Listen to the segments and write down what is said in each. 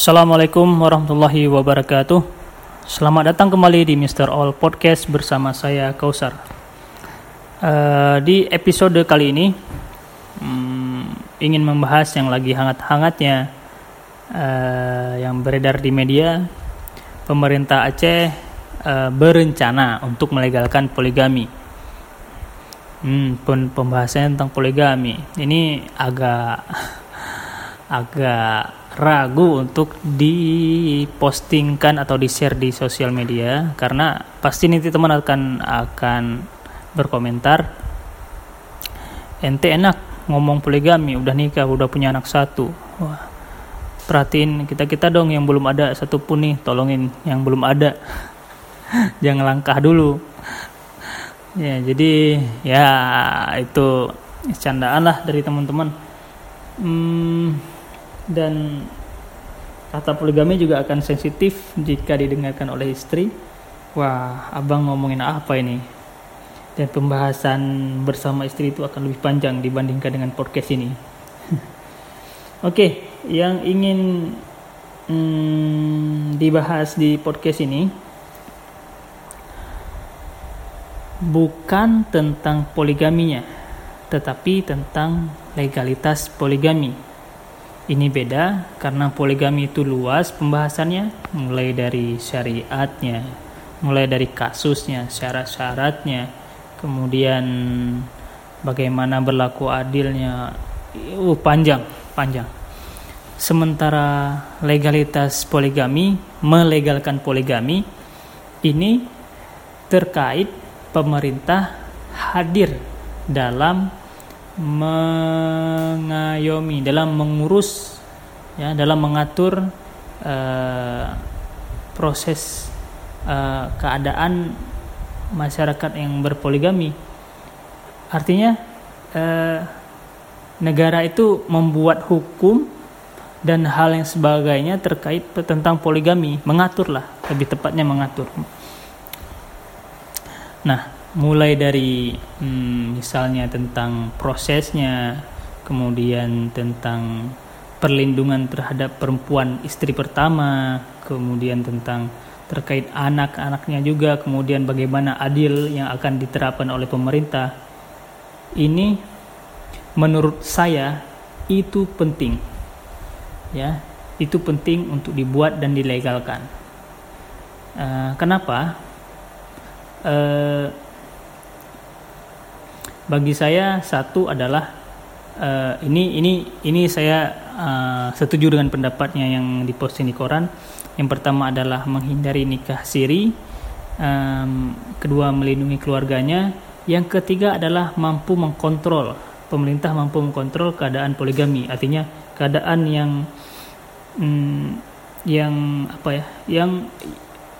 Assalamualaikum warahmatullahi wabarakatuh. Selamat datang kembali di Mr. All Podcast bersama saya Kausar. Uh, di episode kali ini um, ingin membahas yang lagi hangat-hangatnya uh, yang beredar di media. Pemerintah Aceh uh, berencana untuk melegalkan poligami. Hmm, pun pembahasannya tentang poligami ini agak agak ragu untuk dipostingkan atau di share di sosial media karena pasti nanti teman akan akan berkomentar ente enak ngomong poligami udah nikah udah punya anak satu. Wah perhatiin kita kita dong yang belum ada satu pun nih tolongin yang belum ada. Jangan langkah dulu. Ya jadi ya itu candaan lah dari teman-teman. Hmm, dan kata poligami juga akan sensitif jika didengarkan oleh istri. Wah, abang ngomongin apa ini? Dan pembahasan bersama istri itu akan lebih panjang dibandingkan dengan podcast ini. Oke, okay, yang ingin hmm, dibahas di podcast ini bukan tentang poligaminya, tetapi tentang legalitas poligami ini beda karena poligami itu luas pembahasannya, mulai dari syariatnya, mulai dari kasusnya, syarat-syaratnya, kemudian bagaimana berlaku adilnya, uh, panjang, panjang. Sementara legalitas poligami, melegalkan poligami, ini terkait pemerintah hadir dalam mengayomi dalam mengurus ya dalam mengatur uh, proses uh, keadaan masyarakat yang berpoligami. Artinya uh, negara itu membuat hukum dan hal yang sebagainya terkait tentang poligami mengaturlah lebih tepatnya mengatur. Nah mulai dari hmm, misalnya tentang prosesnya, kemudian tentang perlindungan terhadap perempuan istri pertama, kemudian tentang terkait anak-anaknya juga, kemudian bagaimana adil yang akan diterapkan oleh pemerintah. Ini menurut saya itu penting. Ya, itu penting untuk dibuat dan dilegalkan. Uh, kenapa? Uh, bagi saya satu adalah uh, ini ini ini saya uh, setuju dengan pendapatnya yang diposting di koran. Yang pertama adalah menghindari nikah siri, um, kedua melindungi keluarganya, yang ketiga adalah mampu mengkontrol. Pemerintah mampu mengkontrol keadaan poligami, artinya keadaan yang um, yang apa ya, yang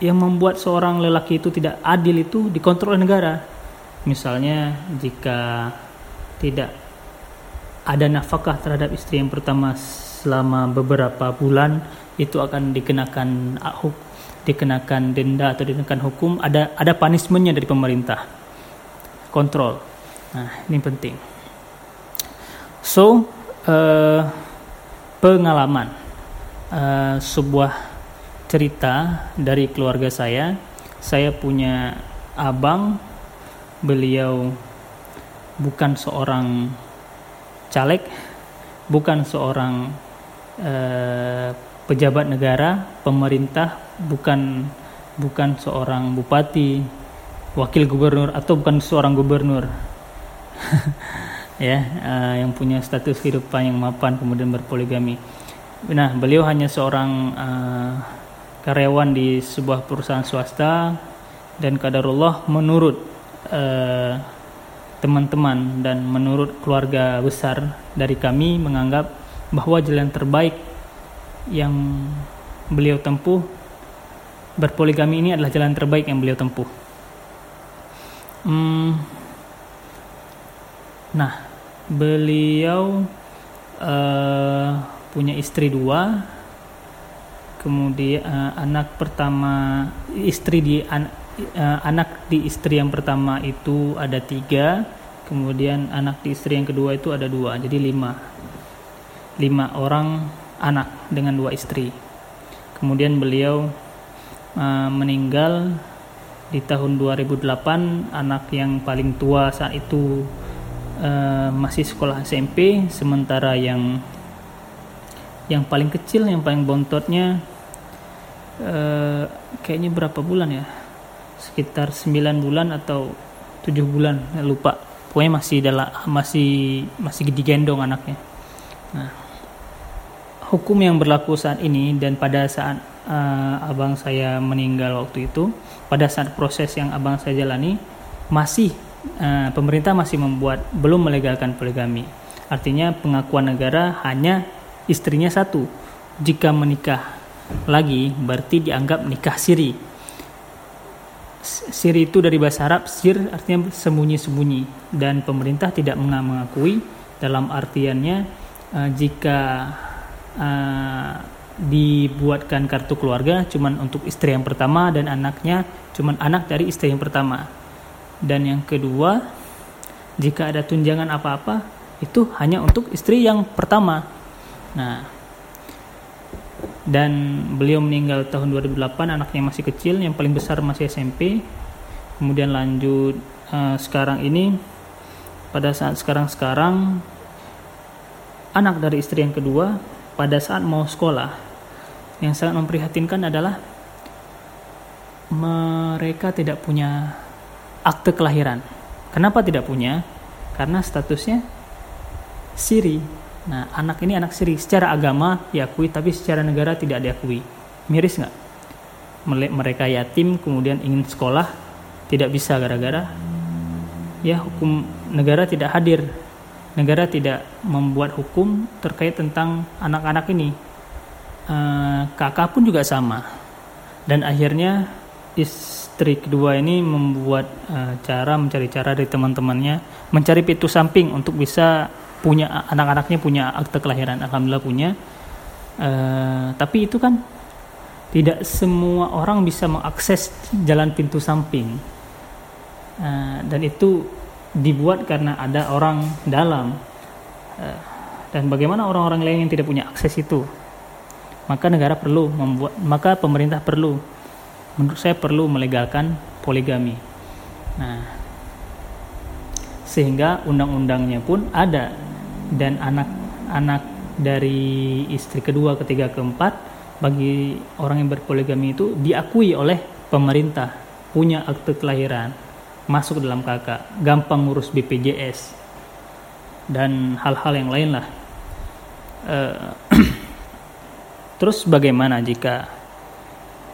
yang membuat seorang lelaki itu tidak adil itu dikontrol oleh negara Misalnya jika tidak ada nafkah terhadap istri yang pertama selama beberapa bulan itu akan dikenakan dikenakan denda atau dikenakan hukum. Ada ada punishmentnya dari pemerintah. Kontrol. Nah ini penting. So uh, pengalaman. Uh, sebuah cerita dari keluarga saya. Saya punya abang beliau bukan seorang caleg, bukan seorang eh, pejabat negara, pemerintah, bukan bukan seorang bupati, wakil gubernur atau bukan seorang gubernur. ya, uh, yang punya status kehidupan yang mapan kemudian berpoligami. Nah, beliau hanya seorang uh, karyawan di sebuah perusahaan swasta dan kadarullah menurut Eh, teman-teman dan menurut keluarga besar dari kami menganggap bahwa jalan terbaik yang beliau tempuh berpoligami ini adalah jalan terbaik yang beliau tempuh. Hmm, nah, beliau uh, punya istri dua, kemudian uh, anak pertama istri di an, uh, anak di istri yang pertama itu ada tiga, kemudian anak di istri yang kedua itu ada dua, jadi lima, lima orang anak dengan dua istri. kemudian beliau uh, meninggal di tahun 2008 anak yang paling tua saat itu uh, masih sekolah SMP sementara yang yang paling kecil yang paling bontotnya uh, kayaknya berapa bulan ya sekitar 9 bulan atau 7 bulan lupa pokoknya masih dalam masih masih digendong anaknya nah hukum yang berlaku saat ini dan pada saat uh, abang saya meninggal waktu itu pada saat proses yang abang saya jalani masih uh, pemerintah masih membuat belum melegalkan poligami. Artinya pengakuan negara hanya istrinya satu. Jika menikah lagi berarti dianggap nikah siri. Siri itu dari bahasa Arab sir artinya sembunyi-sembunyi dan pemerintah tidak mengakui dalam artiannya uh, jika uh, dibuatkan kartu keluarga cuman untuk istri yang pertama dan anaknya cuman anak dari istri yang pertama. Dan yang kedua, jika ada tunjangan apa-apa itu hanya untuk istri yang pertama. Nah, dan beliau meninggal tahun 2008, anaknya masih kecil, yang paling besar masih SMP. Kemudian lanjut uh, sekarang ini pada saat sekarang-sekarang anak dari istri yang kedua pada saat mau sekolah yang sangat memprihatinkan adalah mereka tidak punya akte kelahiran. Kenapa tidak punya? Karena statusnya siri. Nah, anak ini anak siri. Secara agama diakui, tapi secara negara tidak diakui. Miris nggak? Mereka yatim, kemudian ingin sekolah, tidak bisa gara-gara ya hukum negara tidak hadir negara tidak membuat hukum terkait tentang anak-anak ini. Uh, kakak pun juga sama. Dan akhirnya istri kedua ini membuat uh, cara mencari cara dari teman-temannya mencari pintu samping untuk bisa punya anak-anaknya punya akte kelahiran. Alhamdulillah punya. Uh, tapi itu kan tidak semua orang bisa mengakses jalan pintu samping. Uh, dan itu dibuat karena ada orang dalam eh, dan bagaimana orang-orang lain yang tidak punya akses itu maka negara perlu membuat maka pemerintah perlu menurut saya perlu melegalkan poligami nah sehingga undang-undangnya pun ada dan anak-anak dari istri kedua, ketiga, keempat bagi orang yang berpoligami itu diakui oleh pemerintah punya akte kelahiran masuk dalam kakak, gampang ngurus BPJS dan hal-hal yang lain lah. Uh, terus bagaimana jika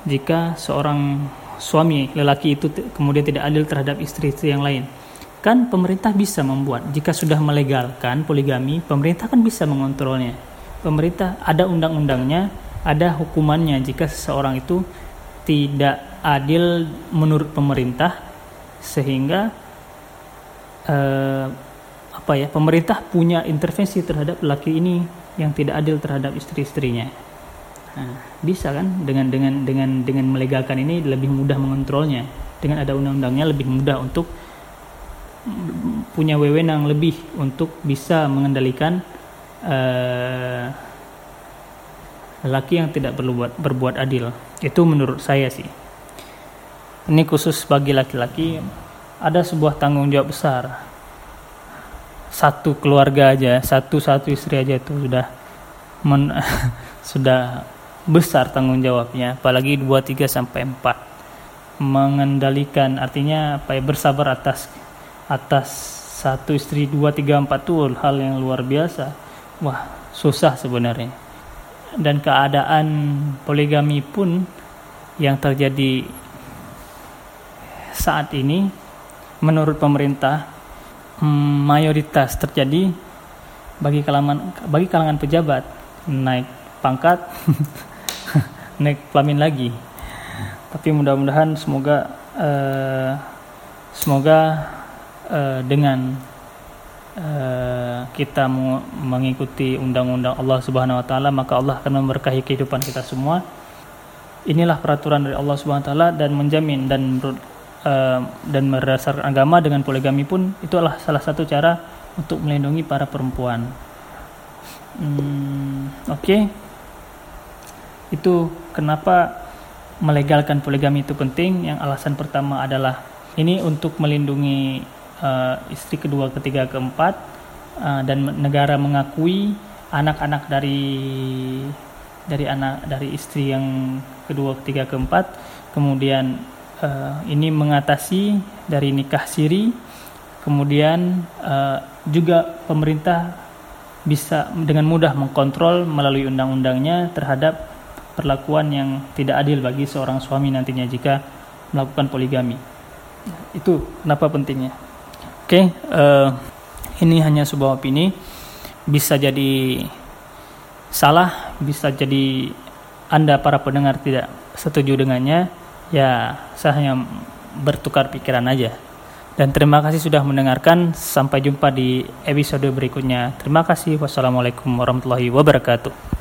jika seorang suami lelaki itu kemudian tidak adil terhadap istri-istri yang lain? Kan pemerintah bisa membuat jika sudah melegalkan poligami, pemerintah kan bisa mengontrolnya. Pemerintah ada undang-undangnya, ada hukumannya jika seseorang itu tidak adil menurut pemerintah sehingga uh, apa ya pemerintah punya intervensi terhadap laki ini yang tidak adil terhadap istri-istrinya. Nah, bisa kan dengan dengan dengan dengan melegalkan ini lebih mudah mengontrolnya. Dengan ada undang-undangnya lebih mudah untuk punya wewenang lebih untuk bisa mengendalikan uh, laki yang tidak perlu buat, berbuat adil. Itu menurut saya sih. Ini khusus bagi laki-laki. Ada sebuah tanggung jawab besar. Satu keluarga aja satu satu istri aja itu sudah men, sudah besar tanggung jawabnya. Apalagi 2 3 sampai 4 mengendalikan artinya apa ya bersabar atas atas satu istri 2 3 4 tuh hal yang luar biasa. Wah susah sebenarnya. Dan keadaan poligami pun yang terjadi saat ini menurut pemerintah hmm, mayoritas terjadi bagi kalangan bagi kalangan pejabat. Naik pangkat naik pelamin lagi. Tapi mudah-mudahan semoga uh, semoga uh, dengan uh, kita mengikuti undang-undang Allah Subhanahu wa taala maka Allah akan memberkahi kehidupan kita semua inilah peraturan dari Allah Subhanahu wa taala dan menjamin dan uh, dan berdasarkan agama dengan poligami pun itu adalah salah satu cara untuk melindungi para perempuan. Hmm, Oke, okay. Itu kenapa melegalkan poligami itu penting? Yang alasan pertama adalah ini untuk melindungi uh, istri kedua, ketiga, keempat uh, dan negara mengakui anak-anak dari dari anak dari istri yang kedua, ketiga, keempat. Kemudian uh, ini mengatasi dari nikah siri. Kemudian uh, juga pemerintah bisa dengan mudah mengkontrol melalui undang-undangnya terhadap perlakuan yang tidak adil bagi seorang suami nantinya jika melakukan poligami. Itu kenapa pentingnya. Oke, okay, uh, ini hanya sebuah opini, bisa jadi salah, bisa jadi Anda para pendengar tidak setuju dengannya, ya saya hanya bertukar pikiran aja. Dan terima kasih sudah mendengarkan. Sampai jumpa di episode berikutnya. Terima kasih. Wassalamualaikum warahmatullahi wabarakatuh.